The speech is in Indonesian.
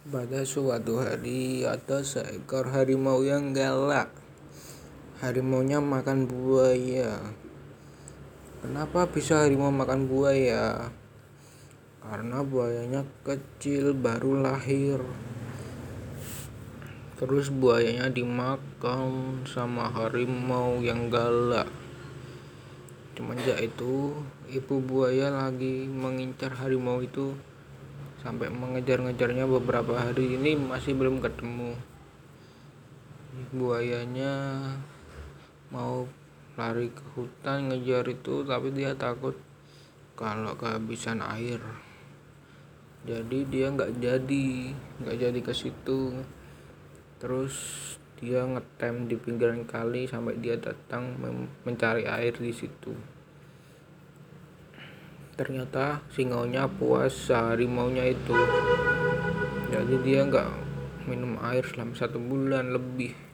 Pada suatu hari ada seekor harimau yang galak. Harimaunya makan buaya. Kenapa bisa harimau makan buaya? Karena buayanya kecil baru lahir. Terus buayanya dimakan sama harimau yang galak. Semenjak itu, ibu buaya lagi mengincar harimau itu sampai mengejar-ngejarnya beberapa hari ini masih belum ketemu. Buayanya mau lari ke hutan ngejar itu tapi dia takut kalau kehabisan air. Jadi dia nggak jadi nggak jadi ke situ. Terus dia ngetem di pinggiran kali sampai dia datang mencari air di situ ternyata singaunya puas harimaunya itu. Jadi dia nggak minum air selama satu bulan lebih